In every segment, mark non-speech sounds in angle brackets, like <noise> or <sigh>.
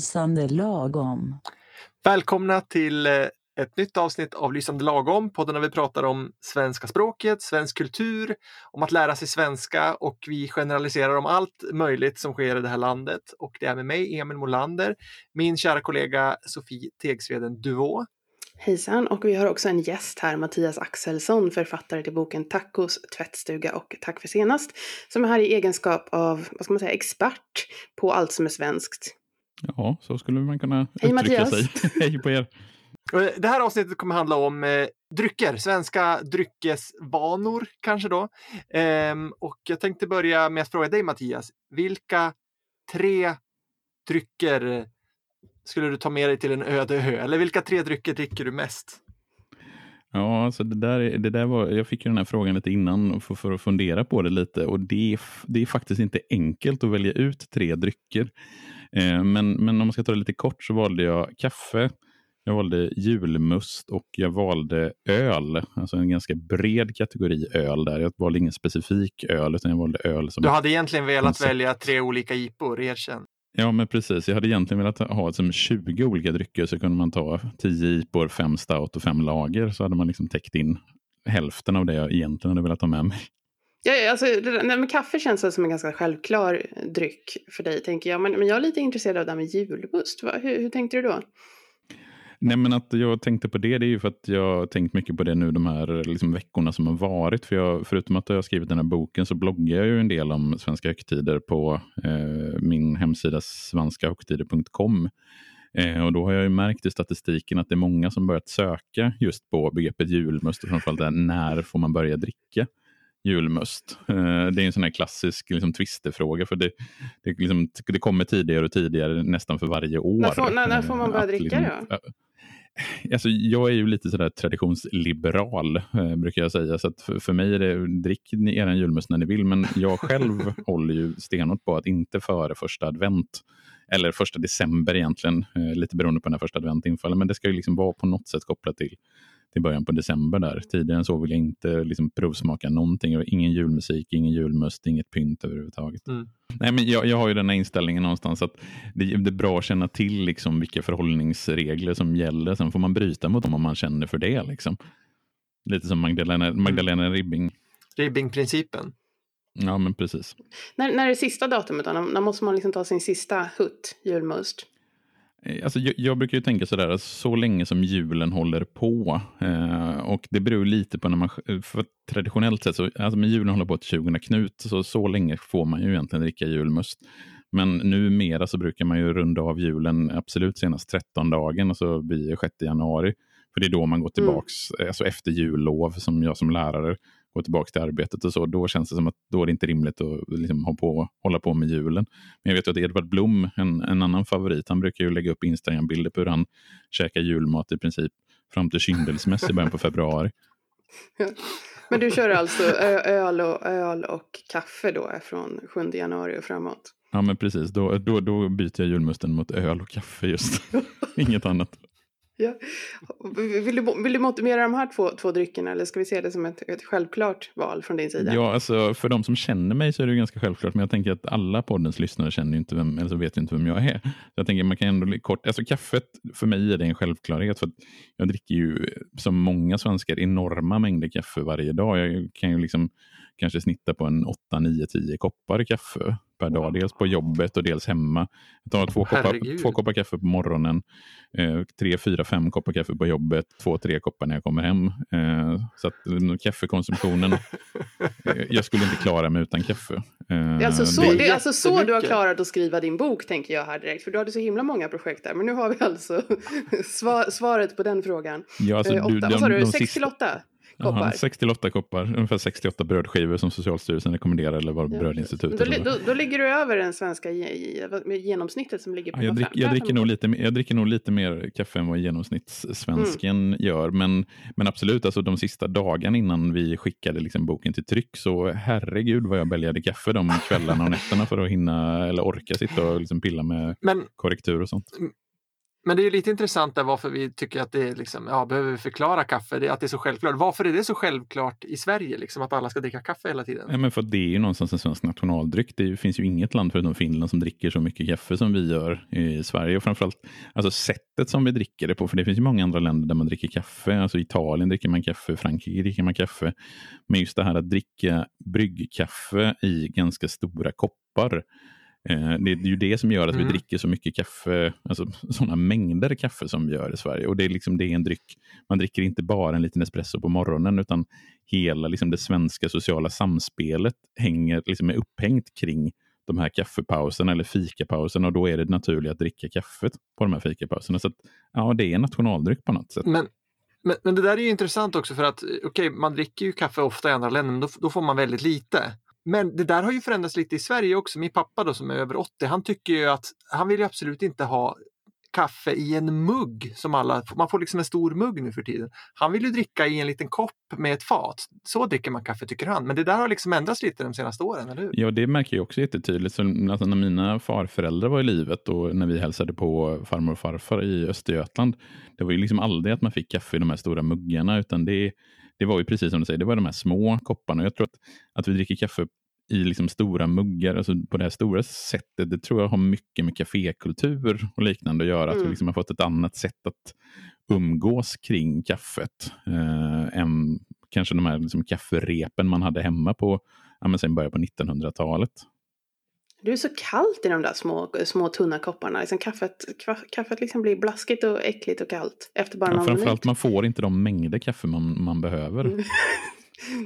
Lysande lagom. Välkomna till eh, ett nytt avsnitt av Lysande lagom, podden där vi pratar om svenska språket, svensk kultur, om att lära sig svenska och vi generaliserar om allt möjligt som sker i det här landet. Och det är med mig, Emil Molander, min kära kollega Sofie Tegsveden Duvå. Hejsan, och vi har också en gäst här, Mattias Axelsson, författare till boken Tacos, tvättstuga och Tack för senast, som är här i egenskap av, vad ska man säga, expert på allt som är svenskt. Ja, så skulle man kunna Hej, uttrycka Mattias. sig. <laughs> Hej på er. Det här avsnittet kommer handla om eh, drycker, svenska dryckesvanor kanske då. Ehm, och jag tänkte börja med att fråga dig Mattias, vilka tre drycker skulle du ta med dig till en öde ö? Eller vilka tre drycker dricker du mest? Ja, alltså det där, är- det där var, jag fick ju den här frågan lite innan för, för att fundera på det lite och det det är faktiskt inte enkelt att välja ut tre drycker. Eh, men, men om man ska ta det lite kort så valde jag kaffe, jag valde julmust och jag valde öl. Alltså en ganska bred kategori öl där. Jag valde ingen specifik öl utan jag valde öl som Du hade egentligen velat koncept. välja tre olika IPor, erkänn. Ja, men precis. Jag hade egentligen velat ha som 20 olika drycker så kunde man ta 10 IPor, 5 stout och 5 lager så hade man liksom täckt in hälften av det jag egentligen hade velat ha med mig. Ja, alltså, det där- nej, men kaffe känns som en ganska självklar dryck för dig, tänker jag. Men, men jag är lite intresserad av det här med julmust. Va? Hur, hur tänkte du då? Nej, men att jag tänkte på det, det är ju för att jag har tänkt mycket på det nu de här liksom, veckorna som har varit. För jag, förutom att jag har skrivit den här boken så bloggar jag ju en del om svenska högtider på eh, min hemsida svenskahögtider.com. Eh, och då har jag ju märkt i statistiken att det är många som börjat söka just på begreppet julmust och framförallt där, när får man börja dricka julmust? Eh, det är en sån här klassisk liksom, tvistefråga för det, det, liksom, det kommer tidigare och tidigare nästan för varje år. När får- när- när får man Eh, börja att dricka då? Alltså, jag är ju lite sådär traditionsliberal, eh, brukar jag säga. Så för, för mig är det, drick ni er julmust när ni vill. Men jag själv <laughs> håller ju stenhårt på att inte före första advent, eller första december egentligen, eh, lite beroende på när första advent infaller. Men det ska ju liksom vara på något sätt kopplat till, till början på december där. Tidigare än så vill jag inte liksom provsmaka någonting. Ingen julmusik, ingen julmust, inget pynt överhuvudtaget. Mm. Nej, men jag, jag har ju den här inställningen någonstans att det, det är bra att känna till liksom vilka förhållningsregler som gäller. Sen får man bryta mot dem om man känner för det. Liksom. Lite som Magdalena, Magdalena Ribbing. Ribbing-principen. Ja, men precis. När, när är det sista datumet då? När, när måste man liksom ta sin sista hutt julmust? Eh, Alltså, jag, jag brukar ju tänka sådär, att så länge som julen håller på. Eh, och det beror lite på när man... För traditionellt sett, så, alltså med julen håller på till 20 Knut, så, så länge får man ju egentligen dricka julmust. Men numera så brukar man ju runda av julen absolut senast 13 dagen och så blir det 6 januari. För det är då man går tillbaks, alltså efter jullov, som jag som lärare går tillbaka till arbetet och så. Då känns det som att då är det inte rimligt att liksom ha på, hålla på med julen. Men jag vet ju att Edvard Blom, en, en annan favorit, han brukar ju lägga upp Instagram-bilder på hur han käkar julmat i princip fram till kyndelsmäss i början på februari. Men du kör alltså öl och, öl och kaffe då från 7 januari och framåt? Ja, men precis. Då, då, då byter jag julmusten mot öl och kaffe just. <laughs> Inget annat. Ja. Vill, du, vill du motivera de här två, två dryckerna eller ska vi se det som ett, ett självklart val från din sida? Ja, alltså, för de som känner mig så är det ju ganska självklart, men jag tänker att alla poddens lyssnare känner ju inte vem, eller så vet inte vem jag är. Jag tänker man kan ändå kort, alltså kaffet, för mig är det en självklarhet, för att jag dricker ju som många svenskar enorma mängder kaffe varje dag. Jag kan ju liksom kanske snitta på en 8, 9, 10 koppar kaffe per dag, dels på jobbet och dels hemma. Jag tar två koppar, två koppar kaffe på morgonen, eh, tre, fyra, fem koppar kaffe på jobbet, två, tre koppar när jag kommer hem. Eh, så att eh, kaffekonsumtionen, eh, jag skulle inte klara mig utan kaffe. Eh, Det är alltså så, Det det är alltså så du har klarat att skriva din bok tänker jag här direkt. För du hade så himla många projekt där. Men nu har vi alltså <laughs> svar, svaret på den frågan. Ja, alltså, eh, du, åtta, de- vad sa du, de 6 sista- till 8 Koppar? 6 till 8 koppar, ungefär 68 brödskivor som Socialstyrelsen rekommenderar eller vad Ja, Brödinstitutet. Då, då, då ligger du över den svenska genomsnittet som ligger på Ja, jag, drick, jag, dricker nog lite, mer- jag dricker nog lite mer kaffe än vad genomsnittssvensken Mm. gör. Men, men absolut, alltså de sista dagarna innan vi skickade liksom boken till tryck så herregud vad jag bälgade kaffe de kvällarna och nätterna för att hinna eller orka sitta och liksom pilla med Men korrektur och sånt. Men det är lite intressant där varför vi tycker att det är liksom, ja, behöver vi förklara kaffe, det, att det är så självklart. Varför är det så självklart i Sverige, liksom, att alla ska dricka kaffe hela tiden? Ja, men för det är ju någonstans en svensk nationaldryck. Det finns ju inget land förutom Finland som dricker så mycket kaffe som vi gör i Sverige. Och framförallt alltså sättet som vi dricker det på, för det finns ju många andra länder där man dricker kaffe. Alltså Italien dricker man kaffe, Frankrike dricker man kaffe. Men just det här att dricka bryggkaffe i ganska stora koppar det är ju det som gör att mm. vi dricker så mycket kaffe, alltså sådana mängder kaffe som vi gör i Sverige. Och det är liksom det är en dryck. Man dricker inte bara en liten espresso på morgonen, utan hela liksom det svenska sociala samspelet hänger, liksom är upphängt kring de här kaffepauserna eller fikapauserna och då är det naturligt att dricka kaffet på de här fikapauserna. Så att, ja, det är en nationaldryck på något sätt. Men, men, men det där är ju intressant också för att okej, okay, man dricker ju kaffe ofta i andra länder, men då, då får man väldigt lite. Men det där har ju förändrats lite i Sverige också. Min pappa då som är över 80, han tycker ju att han vill ju absolut inte ha kaffe i en mugg som alla, man får liksom en stor mugg nu för tiden. Han vill ju dricka i en liten kopp med ett fat. Så dricker man kaffe tycker han. Men det där har liksom ändrats lite de senaste åren, eller hur? Ja, det märker jag också jättetydligt. Så, alltså, när mina farföräldrar var i livet och när vi hälsade på farmor och farfar i Östergötland, det var ju liksom aldrig att man fick kaffe i de här stora muggarna, utan det det var ju precis som du säger, det var de här små kopparna. Jag tror att, att vi dricker kaffe i liksom stora muggar, alltså på det här stora sättet, det tror jag har mycket med kafékultur och liknande att göra. Mm. Att vi mm. liksom har fått ett annat sätt att umgås kring kaffet eh, än kanske de här liksom kafferepen man hade hemma på ja, sen början på 1900-talet. Det är så kallt i de där små, små tunna kopparna. Liksom kaffet kaffet liksom blir blaskigt och äckligt och kallt efter bara ja, någon Framförallt minut. man får inte de mängder kaffe man, man behöver. Mm.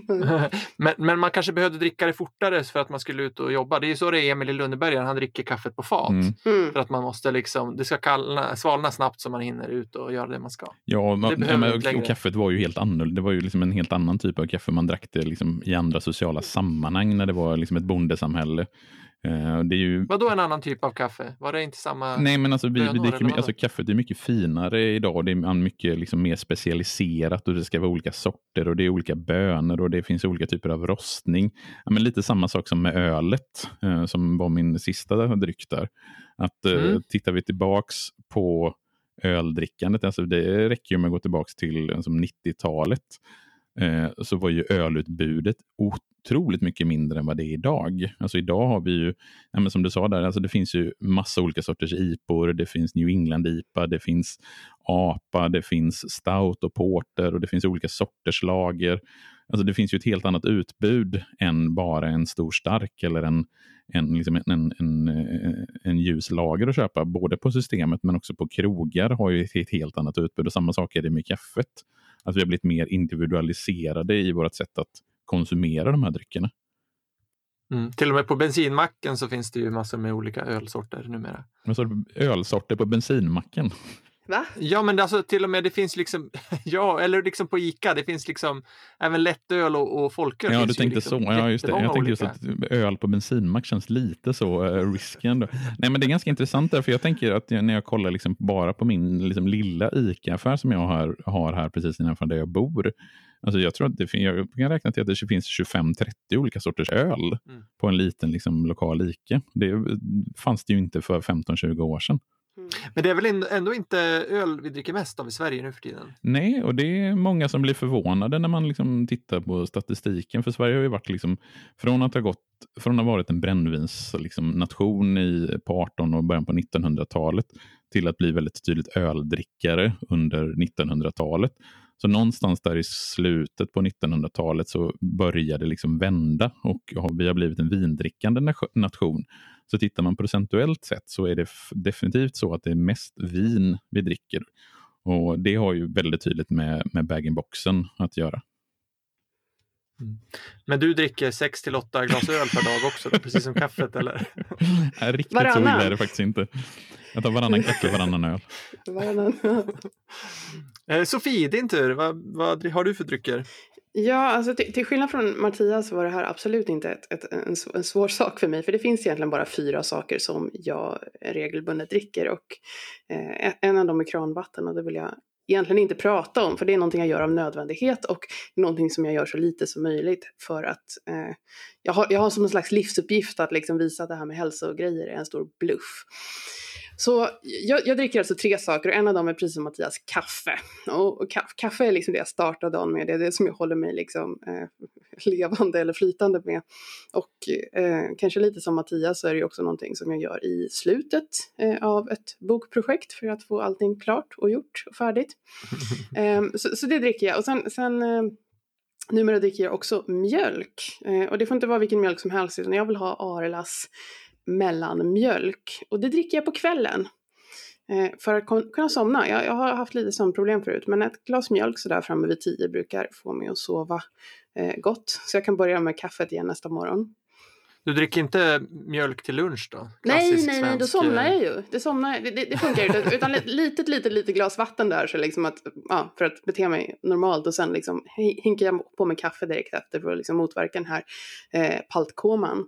<laughs> men, men man kanske behövde dricka det fortare för att man skulle ut och jobba. Det är ju så det är Emil i Lönneberga, han dricker kaffet på fat. Mm. mm. För att man måste liksom, det ska kallna, svalna snabbt så man hinner ut och göra det man ska. Ja, man, ja men, och, och, kaffet var ju helt annorlunda. Det var ju liksom en helt annan typ av kaffe. Man drack det liksom i andra sociala sammanhang när det var liksom ett bondesamhälle. Uh, det är ju... Vadå en annan typ av kaffe? Var det inte samma? Nej, men alltså, vi, vi dricker, alltså, kaffet är mycket finare idag. Det är mycket liksom, mer specialiserat och det ska vara olika sorter och det är olika bönor och det finns olika typer av rostning. Ja, men lite samma sak som med ölet uh, som var min sista dryck där. Att uh, mm. tittar vi tillbaks på öldrickandet, alltså det räcker ju med att gå tillbaks till alltså, 90-talet Eh, så var ju ölutbudet otroligt mycket mindre än vad det är idag. Alltså idag har vi ju, ja, som du sa där, alltså det finns ju massa olika sorters IPor. Det finns New England-IPA, det finns APA, det finns Stout och Porter och det finns olika sorters lager. Alltså det finns ju ett helt annat utbud än bara en stor stark eller en, en, liksom en, en, en, eh, en ljus lager att köpa. Både på systemet men också på krogar har ju ett helt annat utbud. Och samma sak är det med kaffet. Att vi har blivit mer individualiserade i vårt sätt att konsumera de här dryckerna. Mm. Till och med på bensinmacken så finns det ju massor med olika ölsorter numera. Men så ölsorter på bensinmacken? Va? Ja, men alltså till och med det finns liksom, <laughs> ja, eller liksom på Ica, det finns liksom även lättöl och, och folköl. Ja, du tänkte liksom så. Ja, just det. Jag tänkte just att öl på bensinmack känns lite så uh, risky ändå. Nej, men det är ganska intressant där, för jag tänker att när jag kollar liksom bara på min liksom, lilla Ica-affär som jag har, har här precis innanför där jag bor, Alltså jag tror att det jag kan räkna till att det finns 25-30 olika sorters öl mm. på en liten liksom, lokal Ica. Det fanns det ju inte för 15-20 år sedan. Mm. Men det är väl ändå inte öl vi dricker mest av i Sverige nu för tiden? Nej, och det är många som blir förvånade när man liksom tittar på statistiken. För Sverige har ju varit liksom, från att ha gått från att ha varit en brännvinsnation liksom, i, på 18 och början på 1900-talet till att bli väldigt tydligt öldrickare under 1900-talet. Så någonstans där i slutet på 1900-talet så började det liksom vända och vi har blivit en vindrickande nation. Så tittar man procentuellt sett så är det definitivt så att det är mest vin vi dricker. Och det har ju väldigt tydligt med, med bag-in-boxen att göra. Mm. Men du dricker 6 till 8 glas öl per dag också, då, precis som kaffet eller? <laughs> Nej, riktigt varannan. så illa är det faktiskt inte. Jag tar varannan kaffe, varannan öl. Varannan. Eh, Sofie, din tur. Vad, vad har du för drycker? Ja, alltså till, till skillnad från Mattias var det här absolut inte ett, ett, en, en, svår <laughs> sak för mig. För det finns egentligen bara fyra saker som jag regelbundet dricker. Och eh, en av dem är kranvatten och det vill jag egentligen inte prata om. För det är någonting jag gör av nödvändighet och någonting som jag gör så lite som möjligt. För att eh, jag, har, jag har som en slags livsuppgift att liksom visa att det här med hälsogrejer är en stor bluff. Så jag, jag, dricker alltså tre saker och en av dem är precis som Mattias, kaffe. Och, och kaffe är liksom det jag startar dagen med, det är det som jag håller mig liksom eh, <laughs> levande eller flytande med. Och eh, kanske lite som Mattias så är det också någonting som jag gör i slutet eh, av ett bokprojekt för att få allting klart och gjort och färdigt. <laughs> Ehm, så, så, det dricker jag. Och sen, sen eh, numera dricker jag också mjölk. Eh, och det får inte vara vilken mjölk som helst utan jag vill ha Arelas mellanmjölk. Och det dricker jag på kvällen. Eh, för att kunna somna. Jag, jag, har haft lite sömnproblem förut men ett glas mjölk sådär framme vid tio brukar få mig att sova eh, gott. Så jag kan börja med kaffet igen nästa morgon. Du dricker inte mjölk till lunch då? Klassisk nej, nej, nej, då somnar jag ju. Det, somnar, det, det, det funkar inte. Utan litet, litet, litet glas vatten där så liksom att, ja, för att bete mig normalt och sen liksom hinkar jag på med kaffe direkt efter för att liksom motverka den här eh, paltkoman.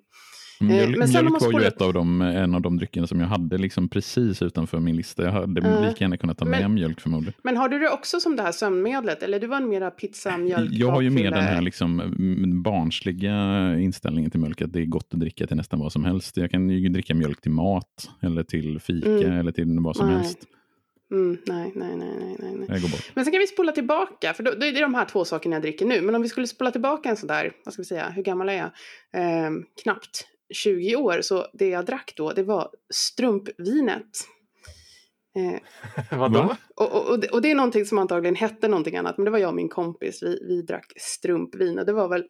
Eh, mjölk, men mjölk var ju ett av de, en av de dryckerna som jag hade liksom precis utanför min lista. Jag hade uh, lika gärna kunnat ta med mjölk förmodligen. Men har du det också som det här sömnmedlet? Eller du var en mera pizza, mjölk, Jag har ju mer den här liksom mm, barnsliga inställningen till mjölk. Att det är gott att dricka till nästan vad som helst. Jag kan ju dricka mjölk till mat eller till fika mm. eller till vad som Nej. helst. Mm, nej, nej, nej, nej, nej. Jag går bort. Men sen kan vi spola tillbaka, för då, det är de här två sakerna jag dricker nu. Men om vi skulle spola tillbaka en sån där, vad ska vi säga, hur gammal är jag? Eh, knappt 20 år, så det jag drack då, det var strumpvinet. Eh, <laughs> Vadå? Och, och, och, det, och det är någonting som antagligen hette någonting annat, men det var jag och min kompis, vi, vi drack strumpvin och det var väl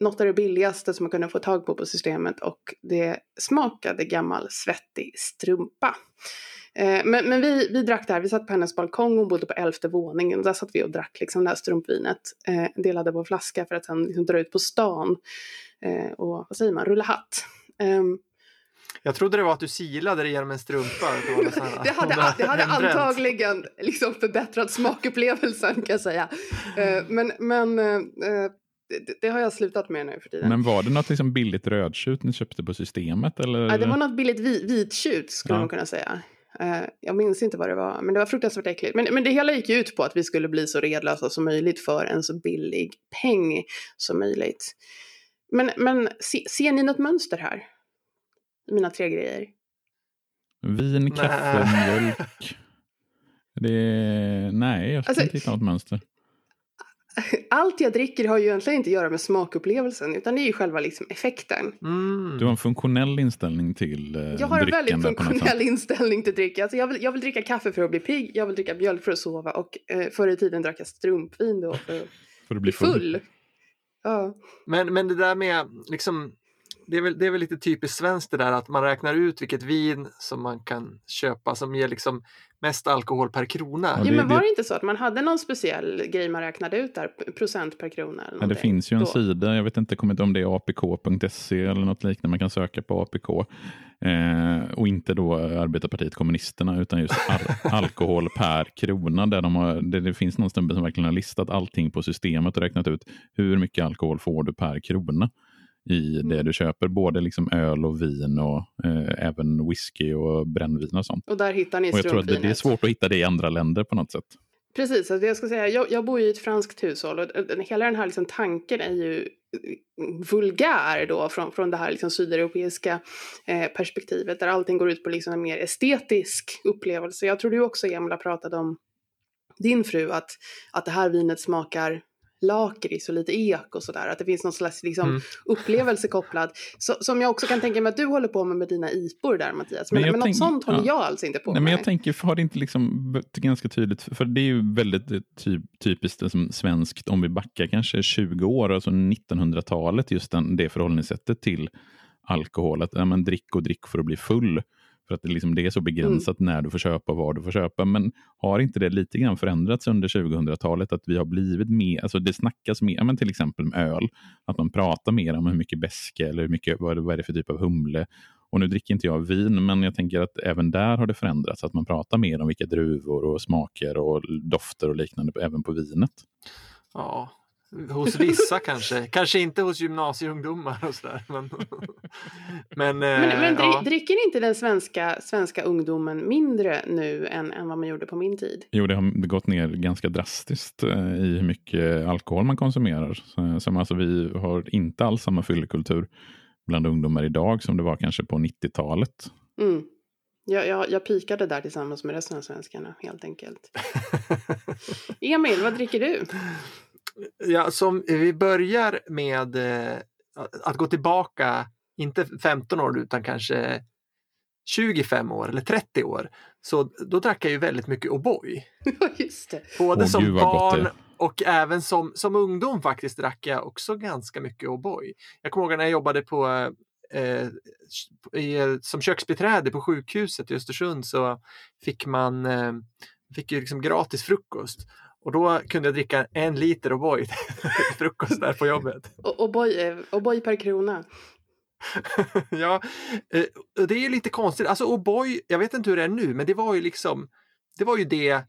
något av det billigaste som man kunde få tag på på systemet och det smakade gammal svettig strumpa. Eh, men, men vi, vi drack där, vi satt på hennes balkong, hon bodde på elfte våningen, där satt vi och drack liksom det här strumpvinet, eh, delade på flaska för att sen liksom dra ut på stan eh, och, vad säger man, rulla hatt. Um, jag trodde det var att du silade det genom en strumpa. <laughs> det hade, <laughs> det hade antagligen liksom förbättrat smakupplevelsen kan jag säga. Men men det, det, har jag slutat med nu för tiden. Men var det något liksom billigt rödtjut ni köpte på systemet? Eller? Ja, det var något billigt vi, vittjut skulle ja. man kunna säga. Uh, jag minns inte vad det var, men det var fruktansvärt äckligt. Men, men det hela gick ju ut på att vi skulle bli så redlösa som möjligt för en så billig peng som möjligt. Men, men se, ser ni något mönster här? Mina tre grejer. Vin, kaffe, mjölk. Det är, nej, jag ska alltså, inte något mönster. <laughs> Allt jag dricker har ju egentligen inte att göra med smakupplevelsen utan det är ju själva liksom effekten. Mm. Du har en funktionell inställning till eh, Jag har en väldigt funktionell inställning till dricka. Alltså jag, vill, jag vill dricka kaffe för att bli pigg, jag vill dricka mjölk för att sova och eh, förr i tiden drack jag strumpvin då för, <laughs> för att bli full. full. Ja. Men, men det där med, liksom, det är, väl, det är väl lite typiskt svenskt det där att man räknar ut vilket vin som man kan köpa som ger liksom mest alkohol per krona. Ja, men var det inte så att man hade någon speciell grej man räknade ut där, procent per krona? Eller ja, det finns ju en då. sida, jag vet inte kommer inte om det är apk.se eller något liknande, man kan söka på APK. Eh, och inte då Arbetarpartiet Kommunisterna utan just al <laughs> alkohol per krona. Där, de har, där det finns någon snubbe som verkligen har listat allting på systemet och räknat ut hur mycket alkohol får du per krona i det mm. du köper. Både liksom öl och vin och eh, även whisky och brännvin och sånt. Och där hittar ni och Jag tror att det är svårt att hitta det i andra länder på något sätt. Precis, alltså jag ska säga, jag, jag bor i ett franskt hushåll och hela den här liksom tanken är ju vulgär då från, från det här liksom sydeuropeiska eh, perspektivet där allting går ut på liksom en mer estetisk upplevelse. Jag tror du också Emil har pratat om din fru att, att det här vinet smakar lakrits och lite ek och sådär. Att det finns någon slags liksom, mm. upplevelse kopplad. Så, som jag också kan tänka mig att du håller på med med dina IPor där Mattias. Men, men, men något sånt håller ja. jag alltså inte på Nej, med. Men jag tänker, har det inte liksom ganska tydligt, för det är ju väldigt eh, typ, typiskt som svenskt om vi backar kanske 20 år, alltså 1900-talet, just den, det förhållningssättet till alkohol. Att ja, men drick och drick för att bli full. För att det, liksom, det är så begränsat mm. när du får köpa och var du får köpa. Men har inte det lite grann förändrats under 2000-talet? Att vi har blivit mer, alltså det snackas mer, men till exempel med öl. Att man pratar mer om hur mycket beska eller hur mycket, vad, vad är det för typ av humle. Och nu dricker inte jag vin, men jag tänker att även där har det förändrats. Att man pratar mer om vilka druvor och smaker och dofter och liknande även på vinet. Ja, Hos vissa kanske, kanske inte hos gymnasieungdomar och sådär. Men, men, <laughs> men, eh, men ja. dricker inte den svenska, svenska ungdomen mindre nu än, än vad man gjorde på min tid? Jo, det har gått ner ganska drastiskt eh, i hur mycket alkohol man konsumerar. Så, alltså, vi har inte alls samma fyllekultur bland ungdomar idag som det var kanske på 90-talet. Mm. Jag, jag, jag pikade där tillsammans med resten av svenskarna helt enkelt. <laughs> Emil, vad dricker du? Ja, som vi börjar med eh, att gå tillbaka, inte 15 år utan kanske 25 år eller 30 år. Så då drack jag ju väldigt mycket O'boy. <laughs> Både Åh, som gud, barn och även som, som ungdom faktiskt drack jag också ganska mycket O'boy. Jag kommer ihåg när jag jobbade på, eh, i, som köksbiträde på sjukhuset i Östersund så fick man eh, fick ju liksom gratis frukost. Och då kunde jag dricka en liter O'boy <laughs> till frukost där på jobbet. <laughs> Och, och, boy, eh, och boy per krona. <laughs> ja, eh, och det är ju lite konstigt. Alltså O'boy, jag vet inte hur det är nu, men det var ju liksom det var ju det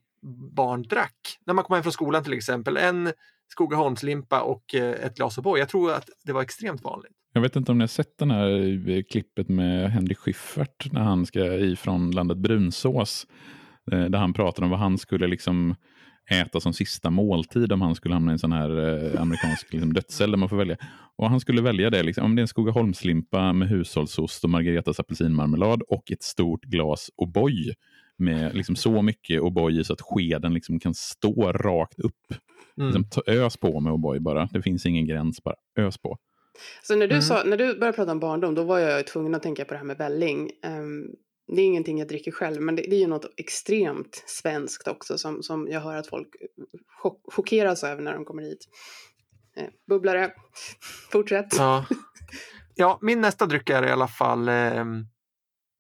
barn drack. När man kom hem från skolan till exempel. En Skogaholmslimpa och eh, ett glas O'boy. Jag tror att det var extremt vanligt. Jag vet inte om ni har sett den här klippet med Henrik Schyffert när han ska ifrån landet brunsås. Där han pratar om vad han skulle liksom äta som sista måltid om han skulle hamna i en sån här eh, amerikansk liksom, dödscell där man får välja. Och han skulle välja det, liksom, om det är en Skogaholmslimpa med hushållsost och Margaretas apelsinmarmelad och ett stort glas O'boy med liksom, så mycket O'boy så att skeden liksom, kan stå rakt upp. Mm. Liksom, ta, ös på med O'boy bara. Det finns ingen gräns, bara ös på. Så när du, Mm. sa, när du började prata om barndom, då var jag tvungen att tänka på det här med välling. Ehm, det är ingenting jag dricker själv, men det, det är ju något extremt svenskt också som, som jag hör att folk chock, chockeras över när de kommer hit. Eh, bubblare, <laughs> fortsätt. Ja. <laughs> ja, min nästa dryck är i alla fall eh,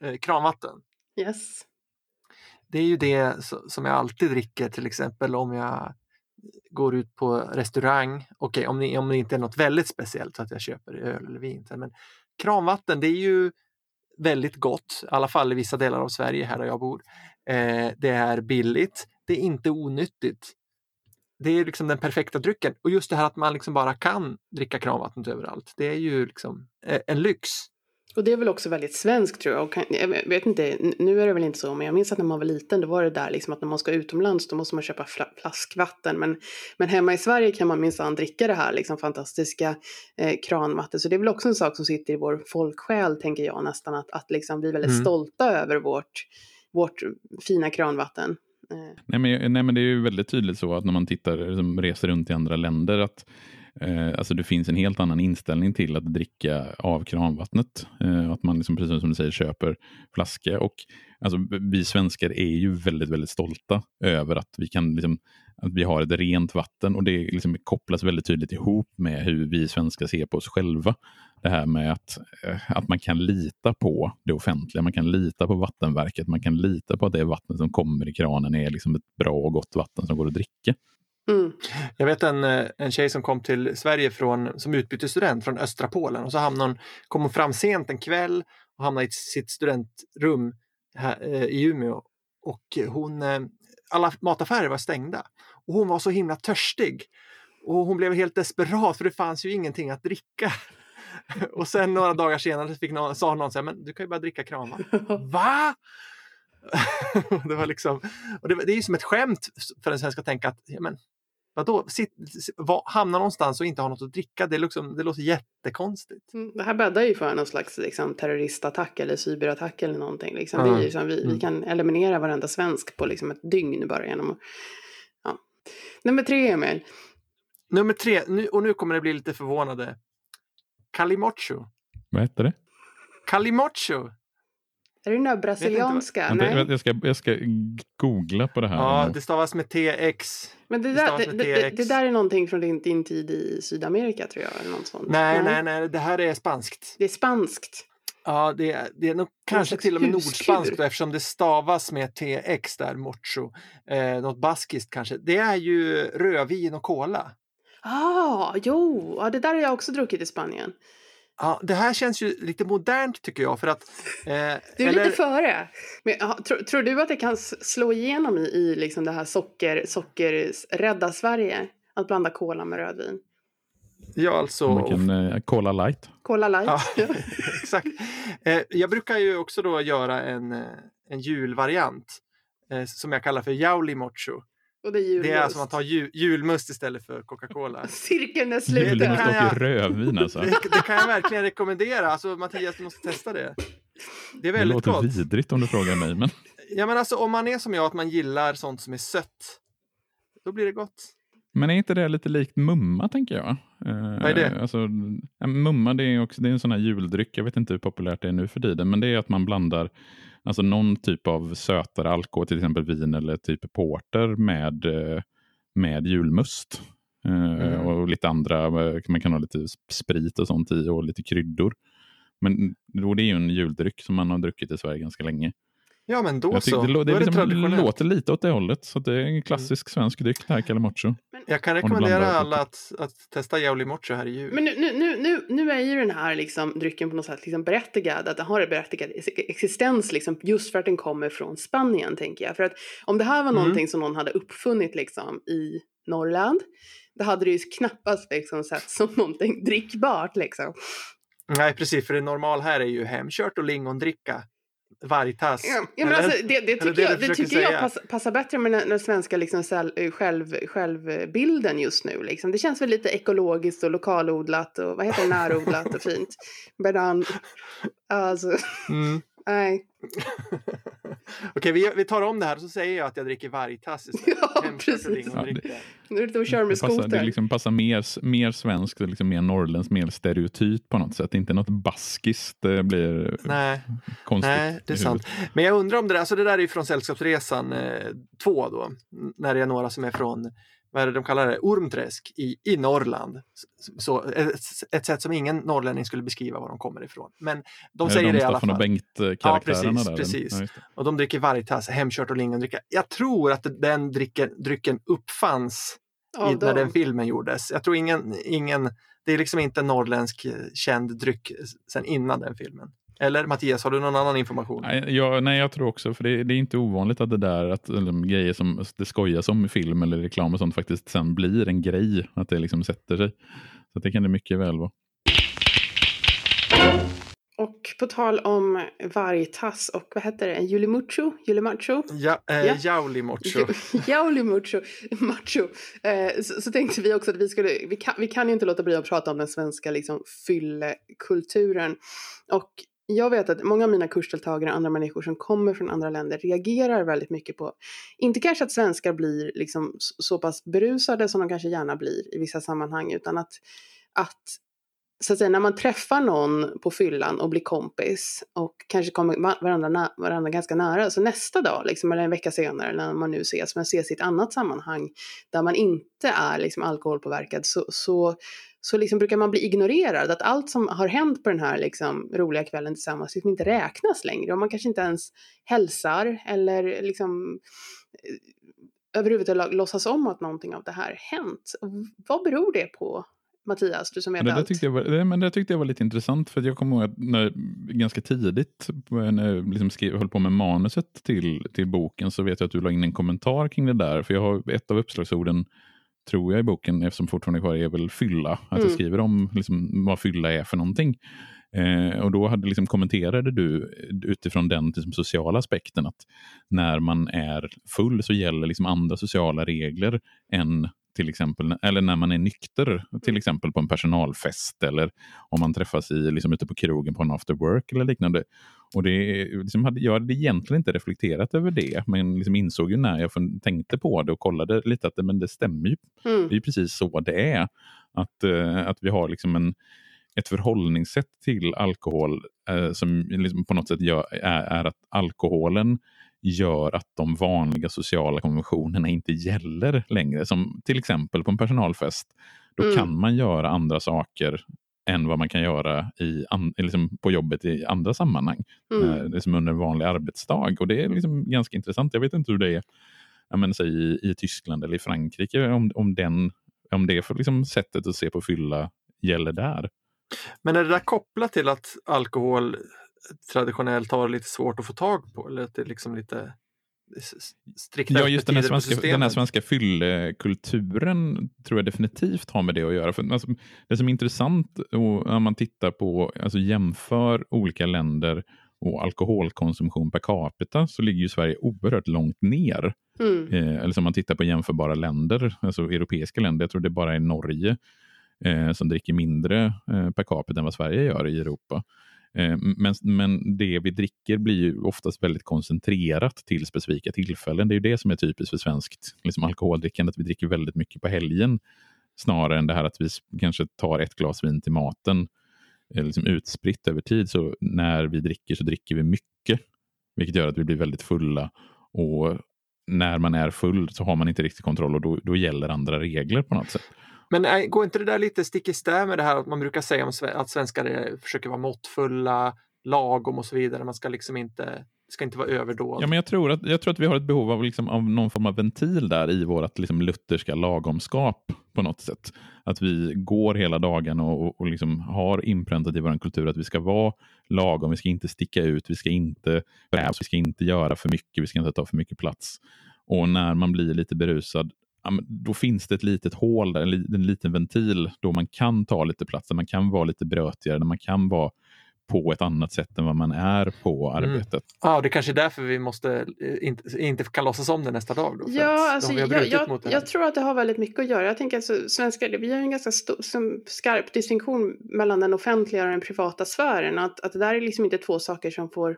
eh, kranvatten. Yes. Det är ju det so- som jag alltid dricker till exempel om jag går ut på restaurang. Okej, om, ni, om det inte är något väldigt speciellt så att jag köper öl eller vin. Men kranvatten, det är ju väldigt gott, i alla fall i vissa delar av Sverige här där jag bor. Eh, det är billigt, det är inte onyttigt. Det är liksom den perfekta drycken. Och just det här att man liksom bara kan dricka kranvattnet överallt, det är ju liksom eh, en lyx. Och det är väl också väldigt svenskt tror jag. Och kan, jag vet inte, nu är det väl inte så, men jag minns att när man var liten då var det där liksom att när man ska utomlands då måste man köpa fla- flaskvatten. Men, men hemma i Sverige kan man minsann dricka det här liksom fantastiska eh, kranvatten. Så det är väl också en sak som sitter i vår folksjäl tänker jag nästan. Att, att liksom vi är väldigt Mm. stolta över vårt, vårt fina kranvatten. Eh, Nej men, nej, men det är ju väldigt tydligt så att när man tittar, liksom, reser runt i andra länder, att eh, alltså det finns en helt annan inställning till att dricka av kranvattnet. Eh, att man, liksom, precis som du säger, köper flaska. Och, alltså, vi svenskar är ju väldigt, väldigt stolta över att vi, kan, liksom, att vi har ett rent vatten och det liksom, kopplas väldigt tydligt ihop med hur vi svenskar ser på oss själva. Det här med att, eh, att man kan lita på det offentliga, man kan lita på vattenverket, man kan lita på att det vattnet som kommer i kranen är liksom ett bra och gott vatten som går att dricka mm. Jag vet en, eh, en tjej som kom till Sverige från, som utbytesstudent från östra Polen och så hamnade hon, kom hon fram sent en kväll och hamnade i sitt studentrum här, eh, i Umeå. Och hon, eh, alla mataffärer var stängda och hon var så himla törstig. Och hon blev helt desperat för det fanns ju ingenting att dricka. <laughs> Och sen några dagar senare fick någon, sa någon så här, men du kan ju bara dricka kranvatten. Va? <laughs> <laughs> det var liksom, och det, det är ju som ett skämt för en svensk att tänka att ja, men, vadå, sitt, va, hamna någonstans och inte ha något att dricka, det, är liksom, det låter jättekonstigt. Mm, Det här bäddar ju för någon slags liksom, terroristattack eller cyberattack eller någonting. Liksom. Ja. Vi, liksom, vi, vi Mm. kan eliminera varenda svensk på liksom, ett dygn bara genom att... Ja. Nummer tre, Emil. Nummer tre, nu, och nu kommer det bli lite förvånade. Calimocho. Vad hette det? Calimocho! Är det den där brasilianska? Vänta, Nej. vänta, jag, ska, jag ska googla på det här. Ja, det stavas med TX. Men det det där, det, det, TX. det där är någonting från din, din tid i Sydamerika tror jag. Eller något sånt. Nej, nej, nej, det här är spanskt. Det är spanskt. Ja, det är, det är nog kanske till och med nordspanskt eftersom det stavas med TX där, mocho. Eh, något baskiskt kanske. Det är ju rödvin och cola. Ah, jo, ja, det där har jag också druckit i Spanien. Ja, det här känns ju lite modernt tycker jag för att... Eh, Du är eller- lite före. Men, ja, tror, tror du att det kan slå igenom i, i liksom det här socker, sockerrädda Sverige? Att blanda cola med rödvin? Ja, alltså... Man kan eh, Cola light. Cola light? Ja, <laughs> exakt. Eh, jag brukar ju också då göra en, eh, en julvariant eh, som jag kallar för Jauli Mocho. Och det är julmust. Det är alltså man tar ju, julmust istället för Coca-Cola. <laughs> Cirkeln är Det sluten. Julmust jag- och rödvin alltså. Det, det kan jag verkligen rekommendera. Alltså Mattias, du måste testa det. Det är Det väldigt låter gott. vidrigt om du frågar mig. Men... Ja, men alltså om man är som jag, att man gillar sånt som är sött, då blir det gott. Men är inte det lite likt mumma, tänker jag? Eh, Vad är det? Alltså, mumma det är, också, det är en sån här juldryck. Jag vet inte hur populärt det är nu för tiden. Men det är att man blandar alltså någon typ av sötare alkohol, till exempel vin eller typ porter med, eh, med julmust. Eh, Mm. Och lite andra, eh, man kan ha lite sprit och sånt i och lite kryddor. Men då det är ju en juldryck som man har druckit i Sverige ganska länge. Ja, men då Jag så. det, det, då är det liksom, traditionellt. låter lite åt det hållet. Så det är en klassisk svensk dryck det här, Calamocho. Jag kan rekommendera alla att, att testa Jauli Mocho här i jul. Men nu, nu, nu, nu, nu är ju den här liksom, drycken på något sätt liksom berättigad, att den har en berättigad ex- existens liksom, just för att den kommer från Spanien, tänker jag. För att om det här var Mm. någonting som någon hade uppfunnit liksom, i Norrland, då hade det ju knappast liksom, sett som någonting drickbart. Liksom. Nej, precis, för det normal här är ju hemkört och lingondricka. Vargtass. Ja, ja, men Eller? alltså, det, det tycker det jag, det tycker jag pass, passar bättre med den, den svenska liksom, själv, själv, självbilden just nu. Liksom. Det känns väl lite ekologiskt och lokalodlat och vad heter det, närodlat och fint. <laughs> Men alltså, Mm. Nej. <laughs> Okej, vi, vi tar om det här och så säger jag att jag dricker vargtass istället. <laughs> Ja, precis. lingondricka. Nu är det ute och kör med Det passar, det skoter. liksom passar mer, mer svenskt, liksom mer norrländskt, mer stereotyp på något sätt. Inte något baskiskt det blir Nej, konstigt. nej, det är sant. Men jag undrar om det där, alltså det där är ju från Sällskapsresan 2 då, när det är några som är från, vad är det de kallar det, Ormträsk i, i Norrland. Så, ett, ett sätt som ingen norrlänning skulle beskriva var de kommer ifrån. Men de Är säger det i alla Staffan och fall. Bengt-karaktärerna precis, där. precis. Ja. Och de dricker vargtass, hemkört och lingondricka. Jag tror att den drycken, drycken uppfanns i, när den filmen gjordes. Jag tror ingen, ingen, det är liksom inte en norrländsk eh, känd dryck sen innan den filmen. Eller Mattias, har du någon annan information? Nej, jag, nej, jag tror också, för det, det är inte ovanligt att det där, att eller, grejer som det skojas om i film eller reklam och sånt faktiskt sen blir en grej, att det liksom sätter sig. Så att det kan det mycket väl vara. Och på tal om vargtass och vad heter det, Julimucho? Julimacho? Ja, eh, Ja. Jauli Mocho. Jauli <laughs> mucho, macho. Eh, så, så tänkte vi också att vi skulle, vi kan, vi kan ju inte låta bli att prata om den svenska liksom, fyllekulturen. Och jag vet att många av mina kursdeltagare och andra människor som kommer från andra länder reagerar väldigt mycket på, inte kanske att svenskar blir liksom så, pass berusade som de kanske gärna blir i vissa sammanhang, utan att, att så att säga, när man träffar någon på fyllan och blir kompis och kanske kommer varandra, varandra ganska nära, så nästa dag, liksom, eller en vecka senare när man nu ses, men ses i ett annat sammanhang där man inte är liksom, alkoholpåverkad, så, så, så liksom brukar man bli ignorerad. Att allt som har hänt på den här liksom, roliga kvällen tillsammans liksom inte räknas längre. Och man kanske inte ens hälsar eller liksom eh, överhuvudtaget låtsas om att någonting av det här hänt. Vad beror det på? Mattias, du som Ja, det, tyckte jag var, det, men det tyckte jag var lite intressant för att jag kommer ihåg att när, ganska tidigt när jag liksom skrev, höll på med manuset till, till boken så vet jag att du la in en kommentar kring det där. För jag har ett av uppslagsorden tror jag i boken, eftersom fortfarande kvar är väl fylla. Att Mm. jag skriver om liksom, vad fylla är för någonting. Eh, och då hade liksom, kommenterade du utifrån den liksom, sociala aspekten att när man är full så gäller liksom andra sociala regler än till exempel, eller när man är nykter, till exempel på en personalfest eller om man träffas i, liksom ute på krogen på en after work eller liknande. Och det, liksom hade, jag hade egentligen inte reflekterat över det, men liksom insåg ju när jag tänkte på det och kollade lite att det, men det stämmer ju. Mm. Det är precis så det är. Att, eh, att vi har liksom en, ett förhållningssätt till alkohol eh, som liksom på något sätt gör, är, är att alkoholen gör att de vanliga sociala konventionerna inte gäller längre. Som till exempel på en personalfest. Då Mm. kan man göra andra saker än vad man kan göra i, an, liksom på jobbet i andra sammanhang. Mm. Eh, Det är som under en vanlig arbetsdag. Och det är liksom ganska intressant. Jag vet inte hur det är jag menar, säg, i, i Tyskland eller i Frankrike. Om, om, den, om det för liksom sättet att se på fylla gäller där. Men är det där kopplat till att alkohol traditionellt har lite svårt att få tag på? Eller att det är liksom lite striktare Ja, just den här svenska, den här svenska fyllekulturen tror jag definitivt har med det att göra. För, alltså, det som är intressant och, när man tittar på, alltså jämför olika länder och alkoholkonsumtion per capita så ligger ju Sverige oerhört långt ner. Mm. Eh, eller som man tittar på jämförbara länder, alltså europeiska länder. Jag tror det bara är Norge eh, som dricker mindre eh, per capita än vad Sverige gör i Europa. Eh, men, men det vi dricker blir ju oftast väldigt koncentrerat till specifika tillfällen. Det är ju det som är typiskt för svenskt liksom alkoholdrickande, att vi dricker väldigt mycket på helgen snarare än det här att vi kanske tar ett glas vin till maten eh, liksom utspritt över tid. Så när vi dricker så dricker vi mycket, vilket gör att vi blir väldigt fulla. Och när man är full så har man inte riktigt kontroll och då, då gäller andra regler på något sätt. Men äh, går inte det där lite stick i stäv med det här att man brukar säga om att svenskar försöker vara måttfulla, lagom och så vidare. Man ska liksom inte ska inte vara överdåd. Ja, men jag, tror att, jag tror att vi har ett behov av, liksom, av någon form av ventil där i vårt liksom, lutherska lagomskap på något sätt. Att vi går hela dagen och, och, och liksom har inpräntat i vår kultur att vi ska vara lagom, vi ska inte sticka ut, vi ska inte vi ska inte göra för mycket, vi ska inte ta för mycket plats. Och när man blir lite berusad, då finns det ett litet hål där, en liten ventil då man kan ta lite plats, där man kan vara lite brötigare, där man kan vara på ett annat sätt än vad man är på mm. arbetet. Mm. Ja, det är kanske är därför vi måste, eh, inte, inte kan låtsas om det nästa dag. Då, ja, alltså, jag, jag, jag tror att det har väldigt mycket att göra. Jag tänker alltså, svenskar, vi har en ganska stor, skarp distinktion mellan den offentliga och den privata sfären. Att, att det där är liksom inte två saker som får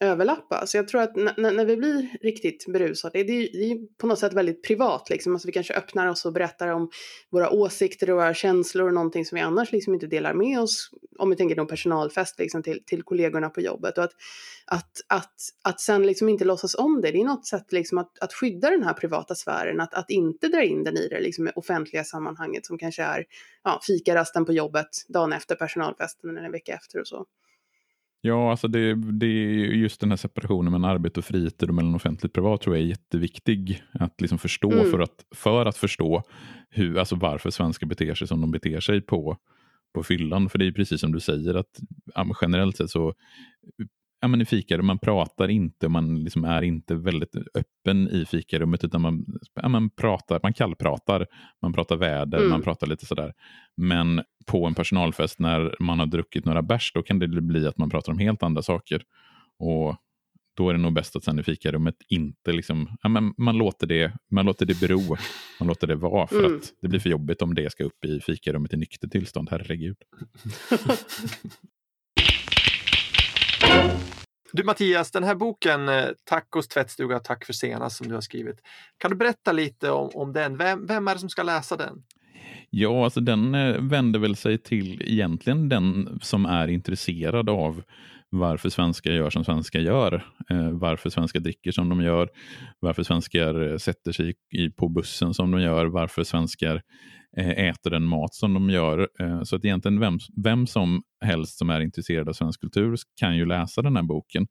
överlappa. Så jag tror att när vi blir riktigt berusade, det är, det är på något sätt väldigt privat liksom. Alltså vi kanske öppnar oss och berättar om våra åsikter och våra känslor och någonting som vi annars liksom inte delar med oss, om vi tänker någon personalfest liksom till, till kollegorna på jobbet. Och att, att, att, att sen liksom inte låtsas om det, det är något sätt liksom att, att skydda den här privata sfären, att, att inte dra in den i det liksom offentliga sammanhanget som kanske är ja, fikarasten på jobbet dagen efter personalfesten eller en vecka efter och så. Ja, alltså det, det är just den här separationen mellan arbete och fritid och mellan offentligt och privat tror jag är jätteviktig att liksom förstå mm. för, att, för att förstå hur, alltså varför svenskar beter sig som de beter sig på, på fyllan. För det är precis som du säger att generellt sett så ja, men i fikarum, man pratar inte, man liksom är inte väldigt öppen i fikarummet utan man, ja, man, pratar, man kallpratar, man pratar väder, mm. man pratar lite sådär. Men på en personalfest när man har druckit några bärs, då kan det bli att man pratar om helt andra saker. Och då är det nog bäst att sen i fikarummet inte liksom, ja, men man, låter det, man låter det bero, man låter det vara för mm. att det blir för jobbigt om det ska upp i fikarummet i nykter tillstånd, herregud. <laughs> Du Mattias, den här boken eh, Tacos tvättstuga, tack för senast som du har skrivit. Kan du berätta lite om, om den? Vem, vem är det som ska läsa den? Ja, alltså den eh, vänder väl sig till egentligen den som är intresserad av varför svenskar gör som svenskar gör. Eh, varför svenskar dricker som de gör. Varför svenskar sätter sig på bussen som de gör. Varför svenskar äter den mat som de gör. Så att egentligen vem, vem som helst som är intresserad av svensk kultur kan ju läsa den här boken.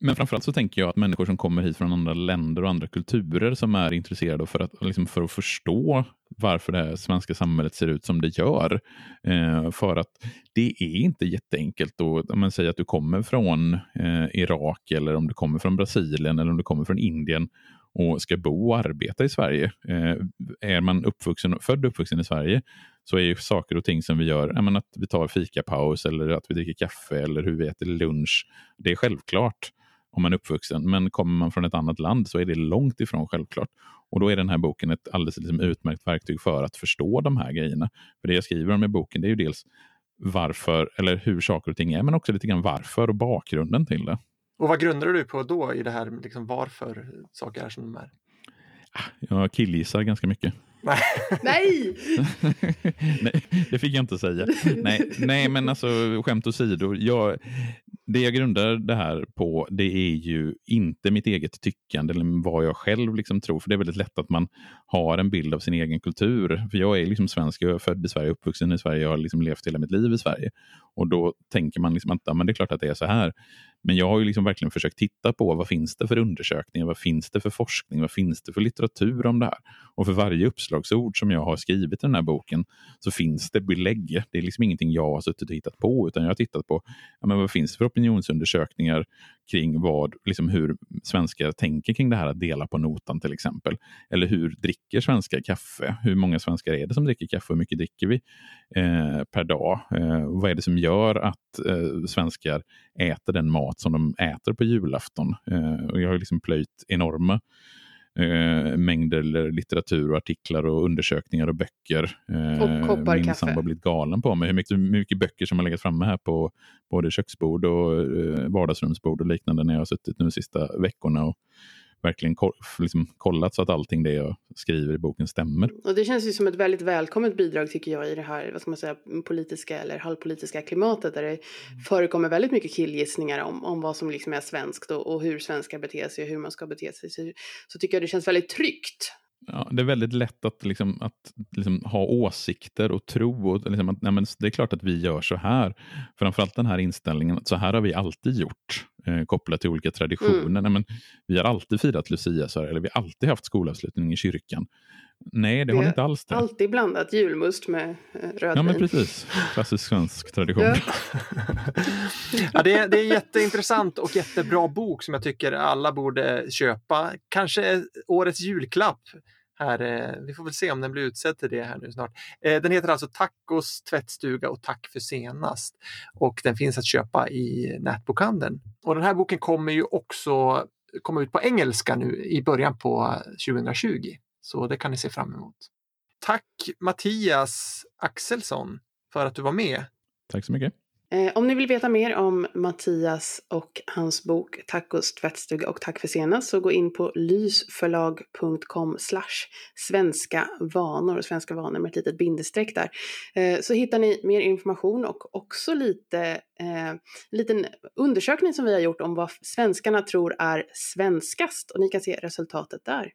Men framförallt så tänker jag att människor som kommer hit från andra länder och andra kulturer som är intresserade för att, liksom för att förstå varför det svenska samhället ser ut som det gör. Eh, för att det är inte jätteenkelt. Om man säger att du kommer från eh, Irak eller om du kommer från Brasilien eller om du kommer från Indien och ska bo och arbeta i Sverige. Eh, är man uppvuxen, född och uppvuxen i Sverige så är ju saker och ting som vi gör, menar, att vi tar fikapaus eller att vi dricker kaffe eller hur vi äter lunch. Det är självklart om man är uppvuxen, men kommer man från ett annat land så är det långt ifrån självklart. Och då är den här boken ett alldeles liksom utmärkt verktyg för att förstå de här grejerna. För det jag skriver om i boken det är ju dels varför, eller hur saker och ting är, men också lite grann varför och bakgrunden till det. Och vad grundar du på då i det här, liksom varför saker är som de är? Ah, jag killgissar ganska mycket. Nej! <laughs> nej! det fick jag inte säga. nej, nej, men alltså skämt åsido. Jag, det jag grundar det här på det är ju inte mitt eget tyckande eller vad jag själv liksom tror. För det är väldigt lätt att man har en bild av sin egen kultur. För jag är liksom svensk, jag är född i Sverige, uppvuxen i Sverige, jag har liksom levt hela mitt liv i Sverige. Och då tänker man liksom att ja, men det är klart att det är så här. Men jag har ju liksom verkligen försökt titta på vad finns det för undersökningar, vad finns det för forskning, vad finns det för litteratur om det här? Och för varje uppslagsord som jag har skrivit i den här boken så finns det belägg. Det är liksom ingenting jag har suttit och hittat på, utan jag har tittat på ja, men vad finns det för opinionsundersökningar kring vad, liksom hur svenskar tänker kring det här att dela på notan till exempel. Eller hur dricker svenskar kaffe? Hur många svenskar är det som dricker kaffe? Hur mycket dricker vi eh, per dag? Eh, vad är det som gör att eh, svenskar äter den mat som de äter på julafton? Eh, och jag har liksom plöjt enorma eh, mängder litteratur och artiklar och undersökningar och böcker. Eh, och kopparkaffe. Min sambo har blivit galen på mig hur mycket, hur mycket böcker som har legat framme här på både köksbord och eh, vardagsrumsbord och liknande när jag har suttit nu de sista veckorna. Och, verkligen liksom kollat så att allting det jag skriver i boken stämmer. Och det känns ju som ett väldigt välkommet bidrag tycker jag i det här vad ska man säga, politiska eller halvpolitiska klimatet där det mm. förekommer väldigt mycket killgissningar om, om vad som liksom är svenskt och, och hur svenskar beter sig och hur man ska bete sig. Så, så tycker jag det känns väldigt tryggt Ja, det är väldigt lätt att, liksom, att liksom, ha åsikter och tro. Och, liksom, att, nej, men det är klart att vi gör så här. Framförallt den här inställningen att så här har vi alltid gjort. Eh, kopplat till olika traditioner. Mm. Nej, men, vi har alltid firat Lucia, så här, eller vi har alltid haft skolavslutning i kyrkan. Nej, det vi har ni inte alls det. alltid blandat julmust med eh, rödvin. Ja, men precis. Klassisk svensk tradition. Ja. <laughs> ja, det, är, det är en jätteintressant och jättebra bok som jag tycker alla borde köpa. Kanske årets julklapp här, eh, vi får väl se om den blir utsedd till det här nu snart. Eh, den heter alltså Tacos tvättstuga och Tack för senast och den finns att köpa i nätbokhandeln. Och den här boken kommer ju också komma ut på engelska nu i början på 2020. Så det kan ni se fram emot. Tack Mattias Axelsson för att du var med. Tack så mycket. Eh, om ni vill veta mer om Mattias och hans bok Tacos tvättstuga och Tack för senast så gå in på lysförlag.com slash svenska vanor, svenska vanor med ett litet bindestreck där. Eh, så hittar ni mer information och också lite eh, en liten undersökning som vi har gjort om vad svenskarna tror är svenskast och ni kan se resultatet där.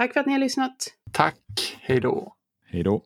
Tack för att ni har lyssnat. Tack, hej då. Hej då.